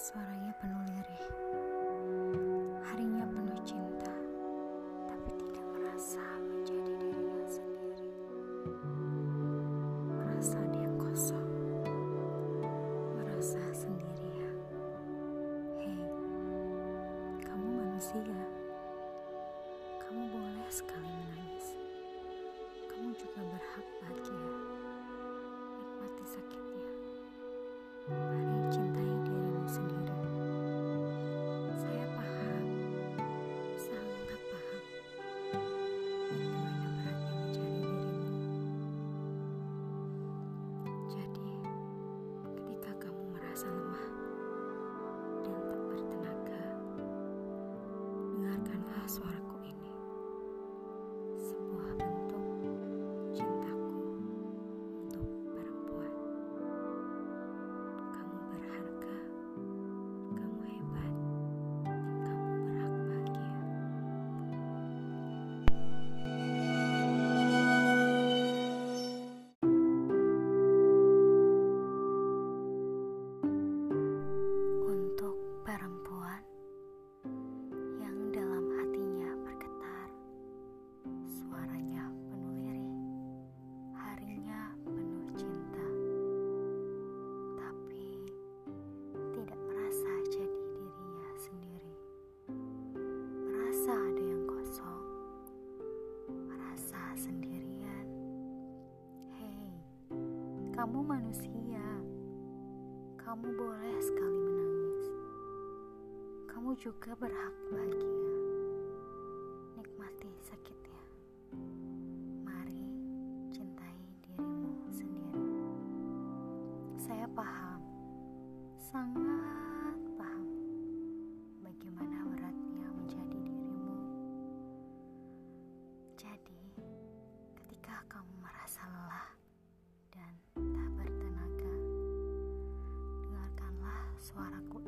Suaranya penuh lirih. Swarga. Kamu manusia. Kamu boleh sekali menangis. Kamu juga berhak bahagia. Nikmati sakitnya. Mari cintai dirimu sendiri. Saya paham. Sangat paham bagaimana beratnya menjadi dirimu. Jadi, ketika kamu merasa lelah dan suaraku.